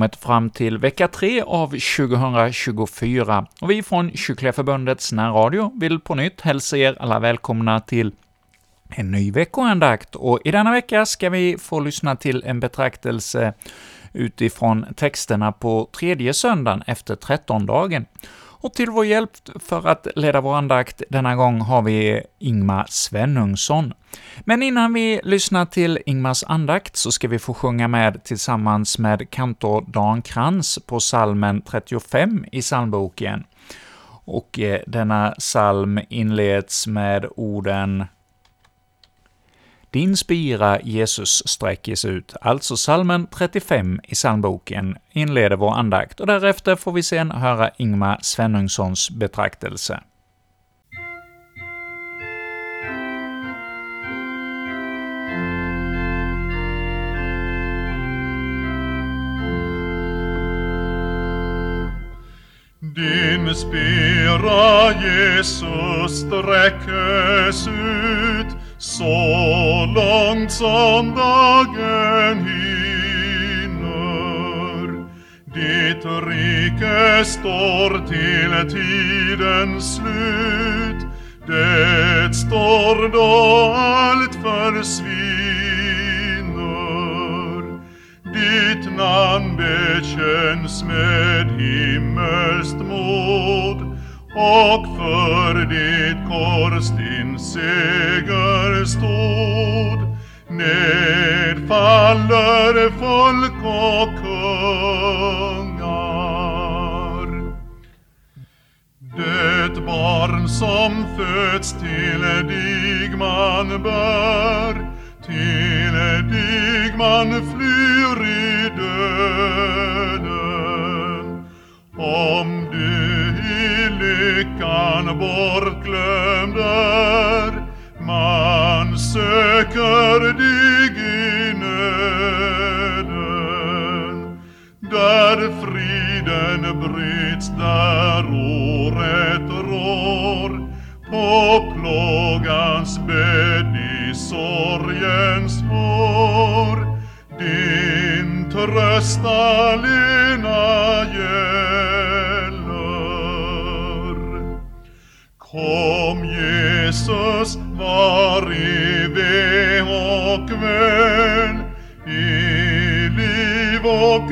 kommit fram till vecka 3 av 2024, och vi från Kyrkliga Förbundets närradio vill på nytt hälsa er alla välkomna till en ny veckoandakt, och i denna vecka ska vi få lyssna till en betraktelse utifrån texterna på tredje söndagen efter trettondagen. Och till vår hjälp för att leda vår andakt denna gång har vi Ingmar Svenungsson. Men innan vi lyssnar till Ingmars andakt så ska vi få sjunga med tillsammans med kantor Dan Krantz på salmen 35 i psalmboken. Och eh, denna psalm inleds med orden din spira, Jesus, sträckes ut. Alltså salmen 35 i psalmboken inleder vår andakt, och därefter får vi sen höra Ingmar Svenungssons betraktelse. Din spira, Jesus, sträckes ut så långt som dagen hinner. Ditt rike står till tidens slut. Det står då allt försvinner. Ditt namn bekänns med himmelskt mod och för ditt kors seger stod. Nedfaller folk och kungar. Det barn som föds till dig man bär, till dig man flyr i döden. Om du i lyckan bortglömde söker dig i nöden. Där friden bryts, där orätt rår. På plågans bädd i sorgens hår. Din tröst allena gäller. Kom Jesus,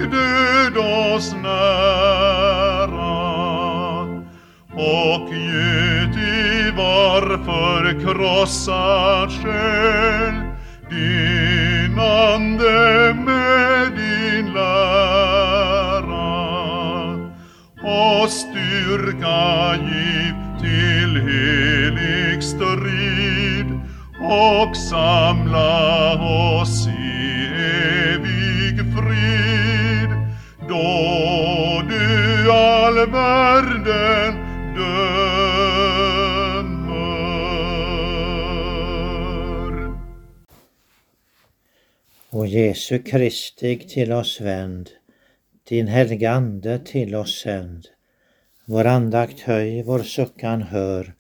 död oss nära. Och göt i var förkrossad själ, din ande med din lära. Och styrka giv till helig strid och samla oss Jesu Kristi till oss vänd, din helga Ande till oss sänd. Vår andakt höj, vår suckan hör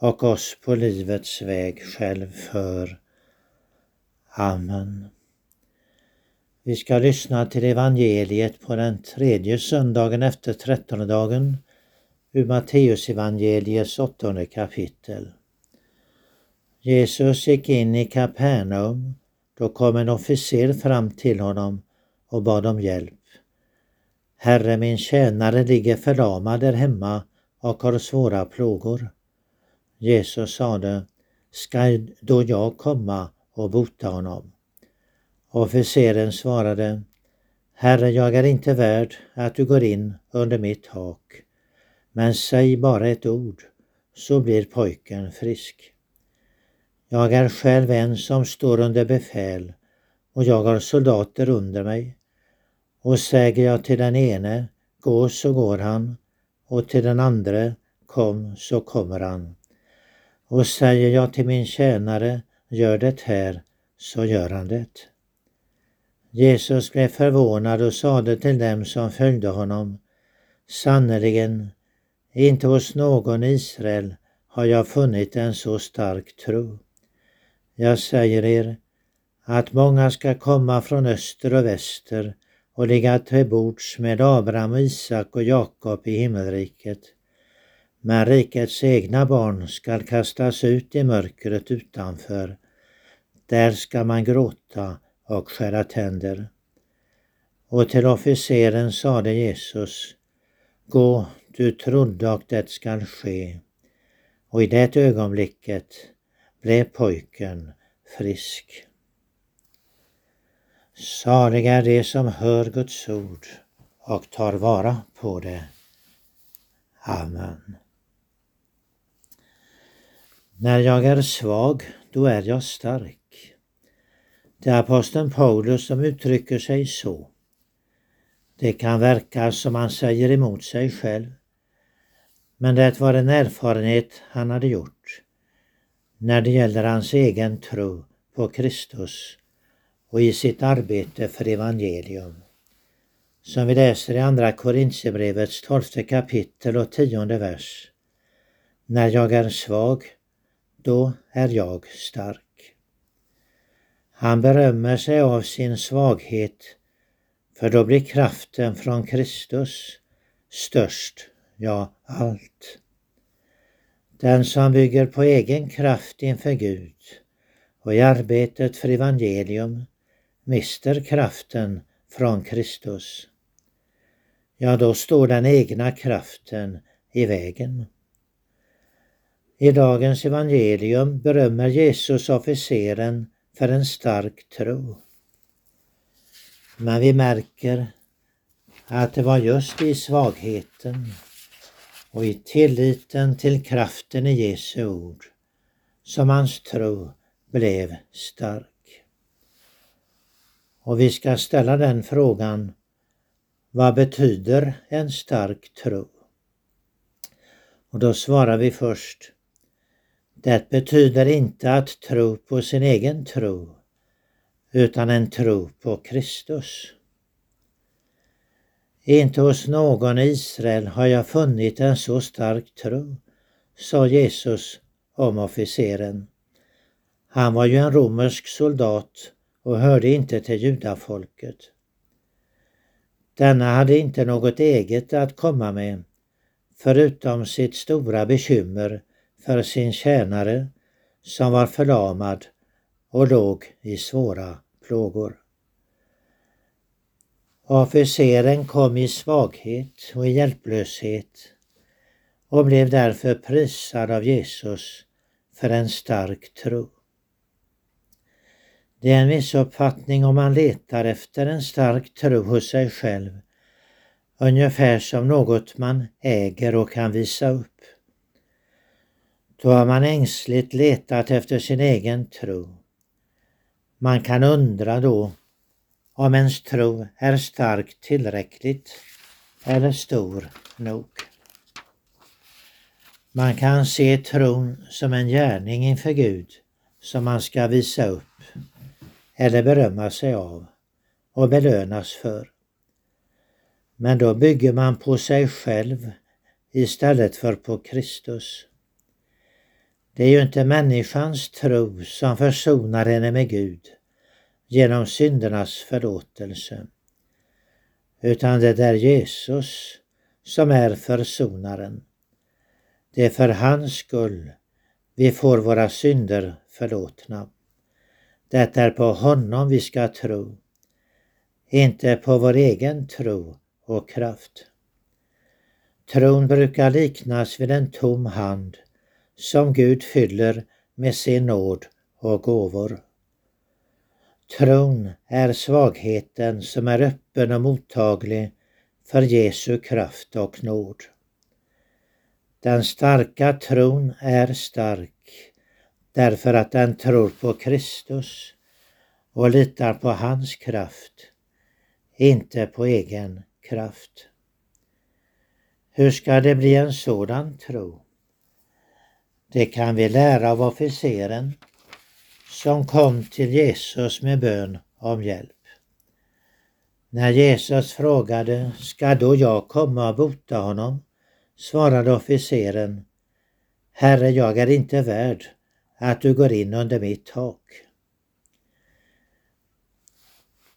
och oss på livets väg själv för. Amen. Vi ska lyssna till evangeliet på den tredje söndagen efter trettondagen ur Matteusevangeliets åttonde kapitel. Jesus gick in i Kapernaum. Då kom en officer fram till honom och bad om hjälp. Herre, min tjänare ligger förlamad där hemma och har svåra plågor. Jesus sade, ska då jag komma och bota honom? Officeren svarade, Herre, jag är inte värd att du går in under mitt tak, men säg bara ett ord så blir pojken frisk. Jag är själv en som står under befäl och jag har soldater under mig. Och säger jag till den ene, gå så går han, och till den andre, kom så kommer han. Och säger jag till min tjänare, gör det här, så gör han det. Jesus blev förvånad och sade till dem som följde honom, sannerligen, inte hos någon i Israel har jag funnit en så stark tro. Jag säger er att många ska komma från öster och väster och ligga till bords med Abraham, Isak och Jakob i himmelriket. Men rikets egna barn skall kastas ut i mörkret utanför. Där ska man gråta och skära tänder. Och till officeren sade Jesus, Gå, du trodde och det skall ske. Och i det ögonblicket blev pojken frisk. Saliga är de som hör Guds ord och tar vara på det. Amen. När jag är svag, då är jag stark. Det är aposteln Paulus som uttrycker sig så. Det kan verka som han säger emot sig själv. Men det var en erfarenhet han hade gjort när det gäller hans egen tro på Kristus och i sitt arbete för evangelium. Som vi läser i Andra Korintierbrevets tolfte kapitel och tionde vers. När jag är svag, då är jag stark. Han berömmer sig av sin svaghet för då blir kraften från Kristus störst, ja allt. Den som bygger på egen kraft inför Gud och i arbetet för evangelium mister kraften från Kristus. Ja, då står den egna kraften i vägen. I dagens evangelium berömmer Jesus officeren för en stark tro. Men vi märker att det var just i svagheten och i tilliten till kraften i Jesu ord som hans tro blev stark. Och vi ska ställa den frågan, vad betyder en stark tro? Och då svarar vi först, det betyder inte att tro på sin egen tro utan en tro på Kristus. Inte hos någon i Israel har jag funnit en så stark tro, sa Jesus om officeren. Han var ju en romersk soldat och hörde inte till judafolket. Denna hade inte något eget att komma med, förutom sitt stora bekymmer för sin tjänare som var förlamad och låg i svåra plågor. Officeren kom i svaghet och i hjälplöshet och blev därför prisad av Jesus för en stark tro. Det är en missuppfattning om man letar efter en stark tro hos sig själv, ungefär som något man äger och kan visa upp. Då har man ängsligt letat efter sin egen tro. Man kan undra då om ens tro är stark tillräckligt eller stor nog. Man kan se tron som en gärning inför Gud som man ska visa upp eller berömma sig av och belönas för. Men då bygger man på sig själv istället för på Kristus. Det är ju inte människans tro som försonar henne med Gud genom syndernas förlåtelse, utan det är Jesus som är försonaren. Det är för hans skull vi får våra synder förlåtna. Det är på honom vi ska tro, inte på vår egen tro och kraft. Tron brukar liknas vid en tom hand som Gud fyller med sin nåd och gåvor. Tron är svagheten som är öppen och mottaglig för Jesu kraft och nåd. Den starka tron är stark därför att den tror på Kristus och litar på hans kraft, inte på egen kraft. Hur ska det bli en sådan tro? Det kan vi lära av officeren som kom till Jesus med bön om hjälp. När Jesus frågade, ska då jag komma och bota honom? svarade officeren, Herre, jag är inte värd, att du går in under mitt tak.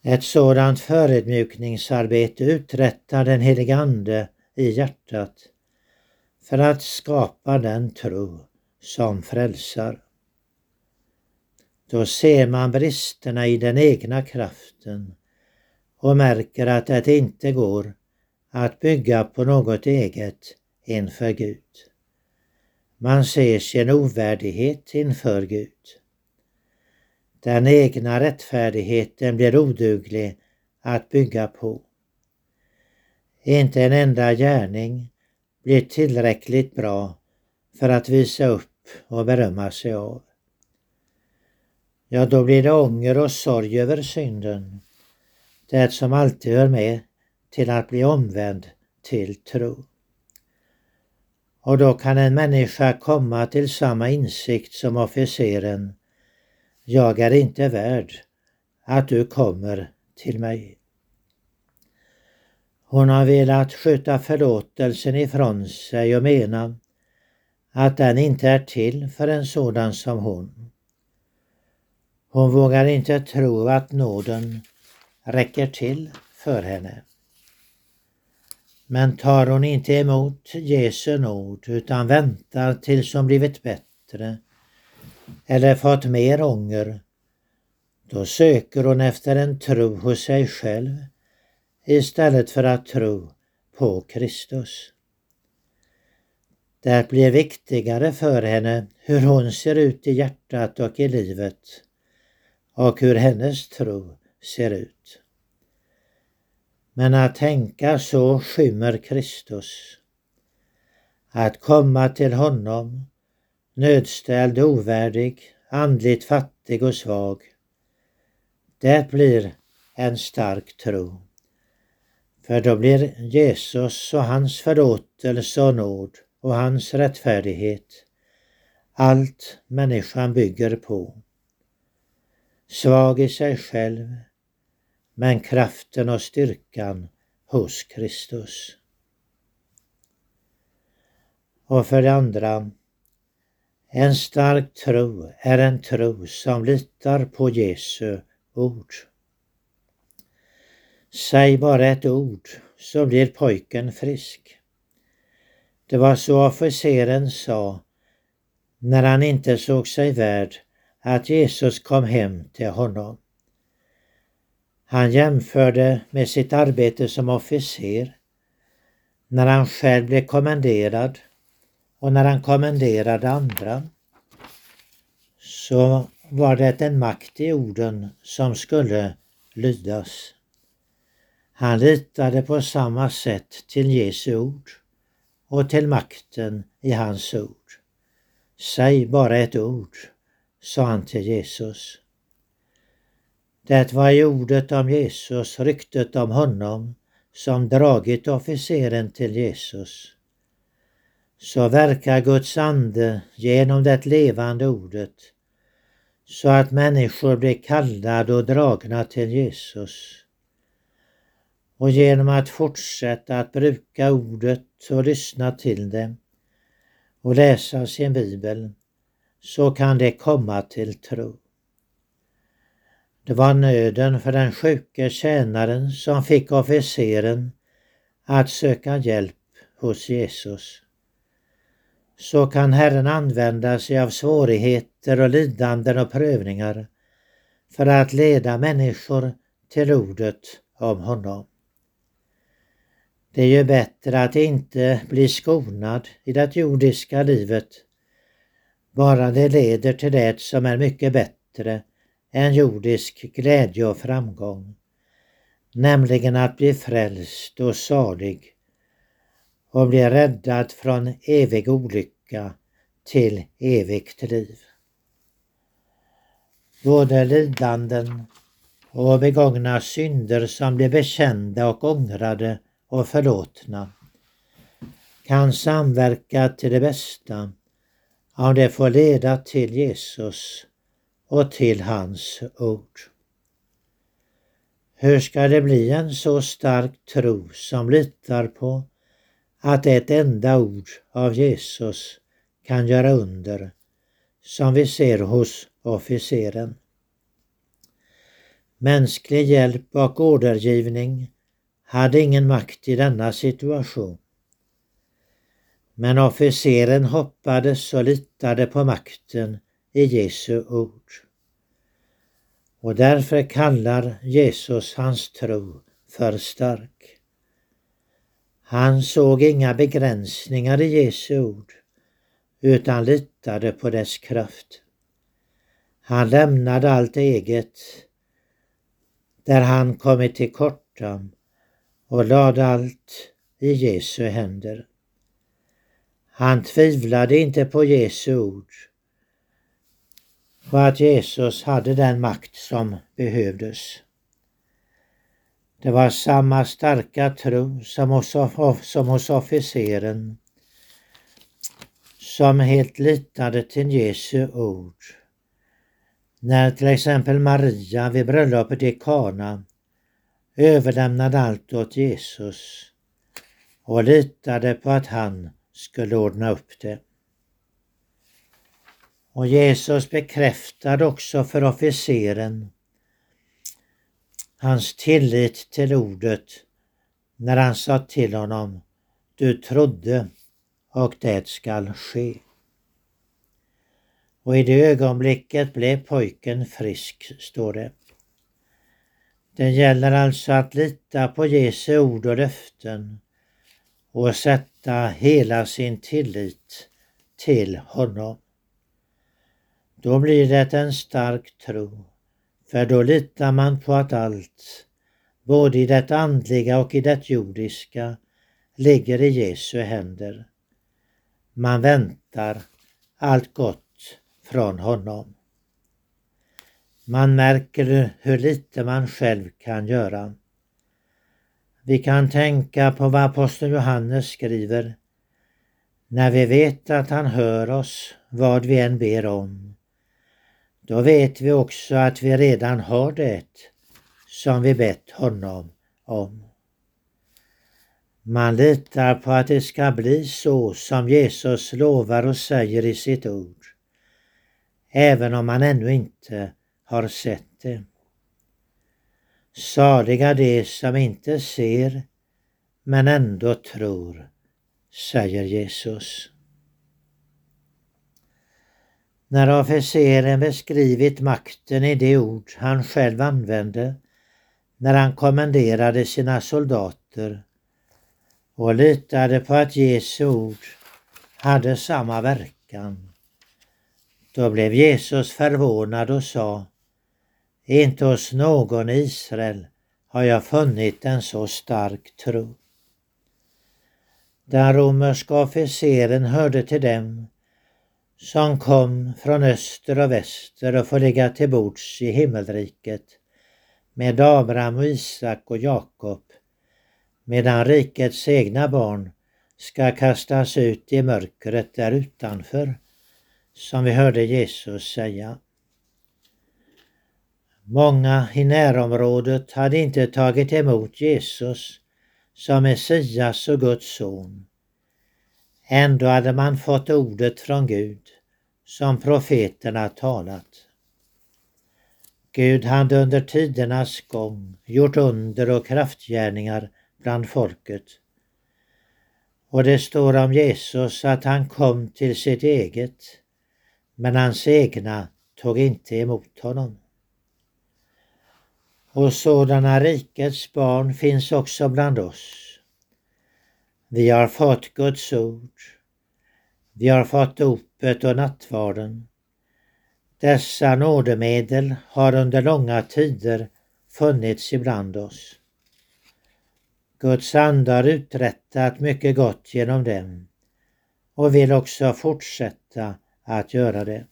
Ett sådant förödmjukningsarbete uträttar den helige Ande i hjärtat för att skapa den tro som frälsar. Då ser man bristerna i den egna kraften och märker att det inte går att bygga på något eget inför Gud. Man ser sin ovärdighet inför Gud. Den egna rättfärdigheten blir oduglig att bygga på. Inte en enda gärning blir tillräckligt bra för att visa upp och berömma sig av. Ja, då blir det ånger och sorg över synden, det som alltid hör med till att bli omvänd till tro. Och då kan en människa komma till samma insikt som officeren. Jag är inte värd att du kommer till mig. Hon har velat skjuta förlåtelsen ifrån sig och mena att den inte är till för en sådan som hon. Hon vågar inte tro att nåden räcker till för henne. Men tar hon inte emot Jesu nåd utan väntar tills hon blivit bättre eller fått mer ånger, då söker hon efter en tro hos sig själv istället för att tro på Kristus. Det blir viktigare för henne hur hon ser ut i hjärtat och i livet och hur hennes tro ser ut. Men att tänka så skymmer Kristus. Att komma till honom, nödställd, ovärdig, andligt fattig och svag. Det blir en stark tro. För då blir Jesus och hans förlåtelse och nåd och hans rättfärdighet allt människan bygger på. Svag i sig själv, men kraften och styrkan hos Kristus. Och för det andra, en stark tro är en tro som litar på Jesu ord. Säg bara ett ord så blir pojken frisk. Det var så officeren sa när han inte såg sig värd att Jesus kom hem till honom. Han jämförde med sitt arbete som officer när han själv blev kommenderad och när han kommenderade andra så var det en makt i orden som skulle lydas. Han litade på samma sätt till Jesu ord och till makten i hans ord. Säg bara ett ord, sa han till Jesus. Det var i ordet om Jesus, ryktet om honom, som dragit officeren till Jesus. Så verkar Guds ande genom det levande ordet så att människor blir kallade och dragna till Jesus. Och genom att fortsätta att bruka ordet och lyssna till det och läsa sin bibel så kan det komma till tro. Det var nöden för den sjuke tjänaren som fick officeren att söka hjälp hos Jesus. Så kan Herren använda sig av svårigheter och lidanden och prövningar för att leda människor till ordet om honom. Det är ju bättre att inte bli skonad i det jordiska livet, bara det leder till det som är mycket bättre än jordisk glädje och framgång, nämligen att bli frälst och salig och bli räddad från evig olycka till evigt liv. Både lidanden och begångna synder som blir bekända och ångrade och förlåtna kan samverka till det bästa om det får leda till Jesus och till hans ord. Hur ska det bli en så stark tro som litar på att ett enda ord av Jesus kan göra under som vi ser hos officeren? Mänsklig hjälp och ordergivning hade ingen makt i denna situation. Men officeren hoppades och litade på makten i Jesu ord. Och därför kallar Jesus hans tro för stark. Han såg inga begränsningar i Jesu ord utan litade på dess kraft. Han lämnade allt eget där han kommit till korta och lade allt i Jesu händer. Han tvivlade inte på Jesu ord och att Jesus hade den makt som behövdes. Det var samma starka tro som hos, som hos officeren som helt litade till Jesu ord. När till exempel Maria vid bröllopet i Kana överlämnade allt åt Jesus och litade på att han skulle ordna upp det. Och Jesus bekräftade också för officeren hans tillit till ordet när han sa till honom Du trodde och det skall ske. Och i det ögonblicket blev pojken frisk, står det. Det gäller alltså att lita på Jesu ord och löften och sätta hela sin tillit till honom. Då blir det en stark tro, för då litar man på att allt, både i det andliga och i det jordiska, ligger i Jesu händer. Man väntar allt gott från honom. Man märker hur lite man själv kan göra. Vi kan tänka på vad aposteln Johannes skriver. När vi vet att han hör oss vad vi än ber om, då vet vi också att vi redan har det som vi bett honom om. Man litar på att det ska bli så som Jesus lovar och säger i sitt ord, även om man ännu inte har sett det. Saliga de som inte ser men ändå tror, säger Jesus. När officeren beskrivit makten i de ord han själv använde när han kommenderade sina soldater och litade på att Jesu ord hade samma verkan. Då blev Jesus förvånad och sa inte hos någon i Israel har jag funnit en så stark tro. Den romerska officeren hörde till dem som kom från öster och väster och får ligga till bords i himmelriket med Abraham och Isak och Jakob medan rikets egna barn ska kastas ut i mörkret där utanför, som vi hörde Jesus säga. Många i närområdet hade inte tagit emot Jesus som Messias och Guds son. Ändå hade man fått ordet från Gud som profeterna talat. Gud hade under tidernas gång gjort under och kraftgärningar bland folket. Och det står om Jesus att han kom till sitt eget, men hans egna tog inte emot honom. Och sådana rikets barn finns också bland oss. Vi har fått Guds ord. Vi har fått dopet och nattvarden. Dessa nådemedel har under långa tider funnits ibland oss. Guds ande har uträttat mycket gott genom dem och vill också fortsätta att göra det.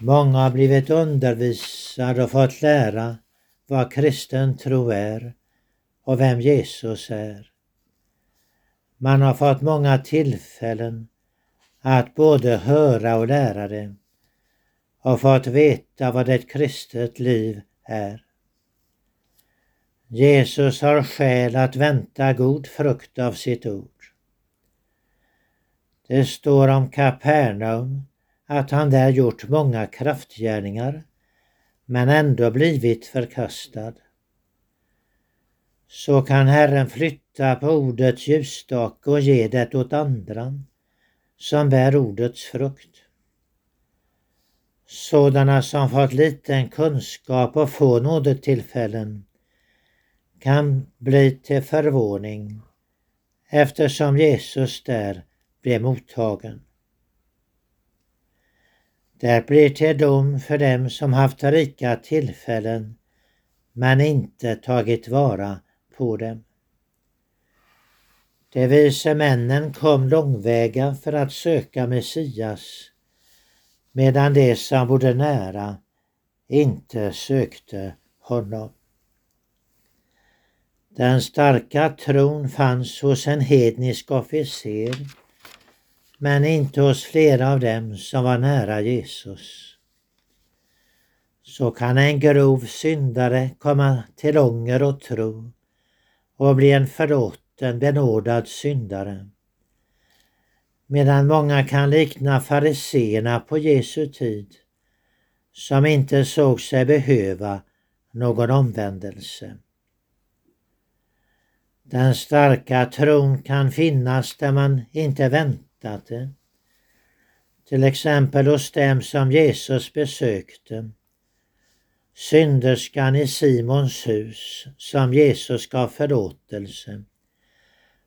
Många har blivit undervisade och fått lära vad kristen tro är och vem Jesus är. Man har fått många tillfällen att både höra och lära det och fått veta vad ett kristet liv är. Jesus har skäl att vänta god frukt av sitt ord. Det står om Kapernaum att han där gjort många kraftgärningar men ändå blivit förkastad. Så kan Herren flytta på ordets ljusstake och ge det åt andra som bär ordets frukt. Sådana som fått liten kunskap och få nådetillfällen kan bli till förvåning eftersom Jesus där blev mottagen. Det blir till dom för dem som haft rika tillfällen men inte tagit vara på dem. De vise männen kom långväga för att söka Messias medan de som bodde nära inte sökte honom. Den starka tron fanns hos en hednisk officer men inte hos flera av dem som var nära Jesus. Så kan en grov syndare komma till ånger och tro och bli en förlåten, benådad syndare. Medan många kan likna fariseerna på Jesu tid som inte såg sig behöva någon omvändelse. Den starka tron kan finnas där man inte väntar det. Till exempel hos dem som Jesus besökte. Synderskan i Simons hus som Jesus gav förlåtelse.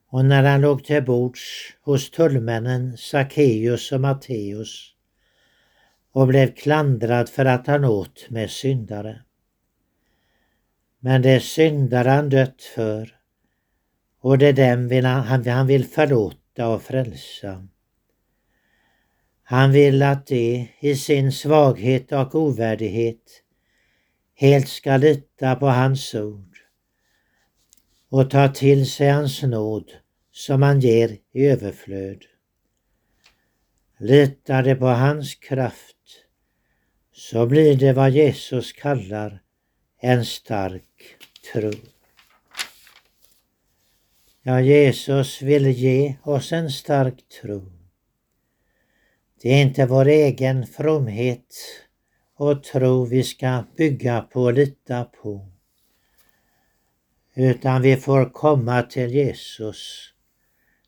Och när han låg till bords hos tullmännen Sackeus och Matteus och blev klandrad för att han åt med syndare. Men det syndare han dött för och det är dem han, han vill förlåta och frälsa. Han vill att de i sin svaghet och ovärdighet helt ska lita på hans ord och ta till sig hans nåd som han ger i överflöd. Litar de på hans kraft så blir det vad Jesus kallar en stark tro. Ja, Jesus vill ge oss en stark tro. Det är inte vår egen fromhet och tro vi ska bygga på och lita på. Utan vi får komma till Jesus,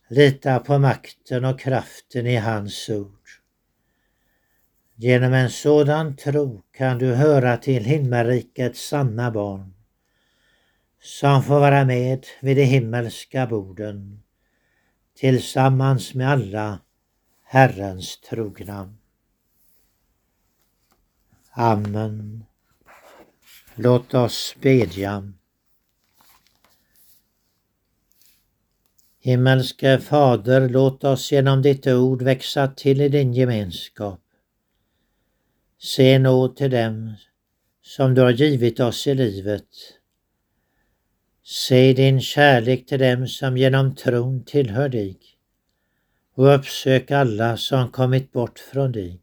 lita på makten och kraften i hans ord. Genom en sådan tro kan du höra till himmelrikets sanna barn som får vara med vid de himmelska borden tillsammans med alla Herrens trogna. Amen. Låt oss bedja. Himmelske Fader, låt oss genom ditt ord växa till i din gemenskap. Se nåd till dem som du har givit oss i livet Säg din kärlek till dem som genom tron tillhör dig och uppsök alla som kommit bort från dig.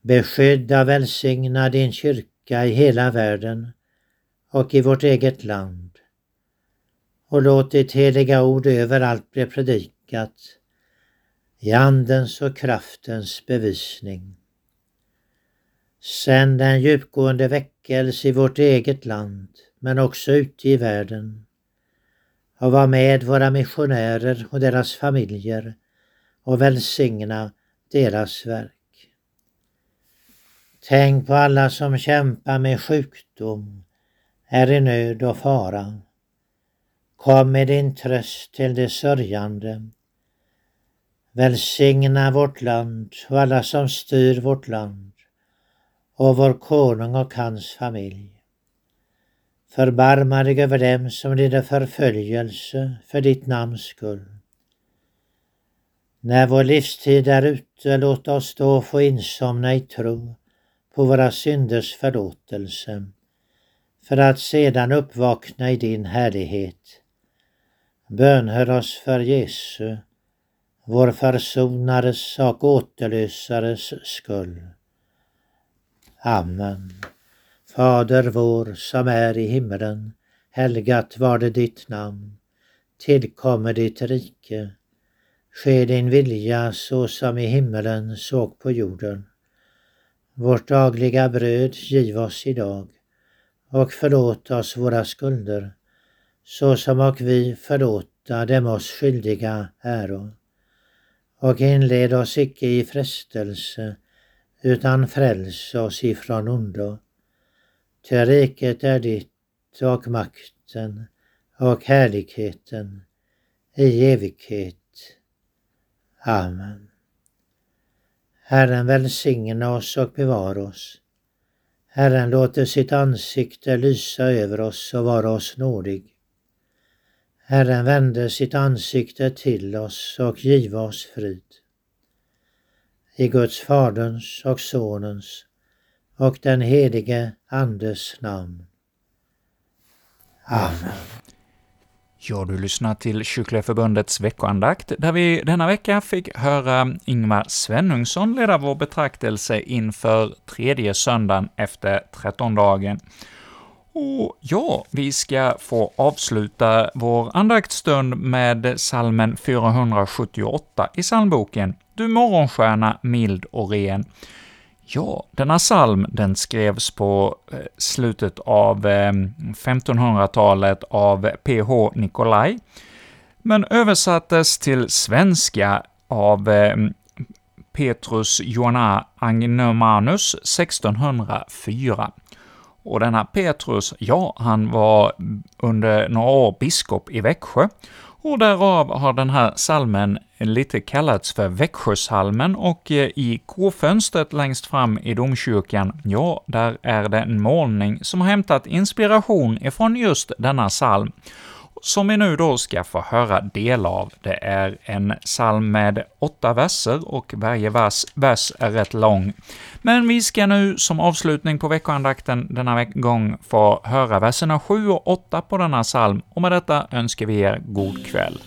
Beskydda och välsigna din kyrka i hela världen och i vårt eget land. Och låt ditt heliga ord överallt bli predikat i andens och kraftens bevisning. Sänd en djupgående väckelse i vårt eget land men också ute i världen och var med våra missionärer och deras familjer och välsigna deras verk. Tänk på alla som kämpar med sjukdom, är i nöd och fara. Kom med din tröst till de sörjande. Välsigna vårt land och alla som styr vårt land och vår konung och hans familj. Förbarma dig över dem som lider förföljelse för ditt namns skull. När vår livstid är ute, låt oss då få insomna i tro på våra synders förlåtelse, för att sedan uppvakna i din härlighet. Bönhör oss för Jesu, vår försonares och återlösares skull. Amen. Fader vår som är i himmelen. Helgat var det ditt namn. Tillkommer ditt rike. Ske din vilja så som i himmelen såg på jorden. Vårt dagliga bröd giv oss idag och förlåt oss våra skulder såsom och vi förlåta dem oss skyldiga äro. Och inled oss icke i frestelse utan fräls oss ifrån ondo. Ty riket är ditt och makten och härligheten i evighet. Amen. Herren välsigne oss och bevara oss. Herren låter sitt ansikte lysa över oss och vara oss nådig. Herren vände sitt ansikte till oss och giva oss frid. I Guds Faderns och Sonens och den helige Andes namn. Amen. Ja, du lyssnar till Kyrkliga Förbundets veckoandakt, där vi denna vecka fick höra Ingmar Svenungsson leda vår betraktelse inför tredje söndagen efter trettondagen. Och ja, vi ska få avsluta vår andaktsstund med salmen 478 i psalmboken ”Du morgonstjärna mild och ren”. Ja, denna psalm den skrevs på eh, slutet av eh, 1500-talet av P.H. Nikolaj, men översattes till svenska av eh, Petrus Joanna Agnomanus 1604. Och denna Petrus, ja, han var under några år biskop i Växjö, och därav har den här salmen lite kallats för Växjösalmen, och eh, i kofönstret längst fram i domkyrkan, ja, där är det en målning som har hämtat inspiration ifrån just denna psalm som vi nu då ska få höra del av. Det är en psalm med åtta verser och varje vers, vers är rätt lång. Men vi ska nu som avslutning på veckoandakten denna gång få höra verserna 7 och 8 på denna psalm, och med detta önskar vi er god kväll.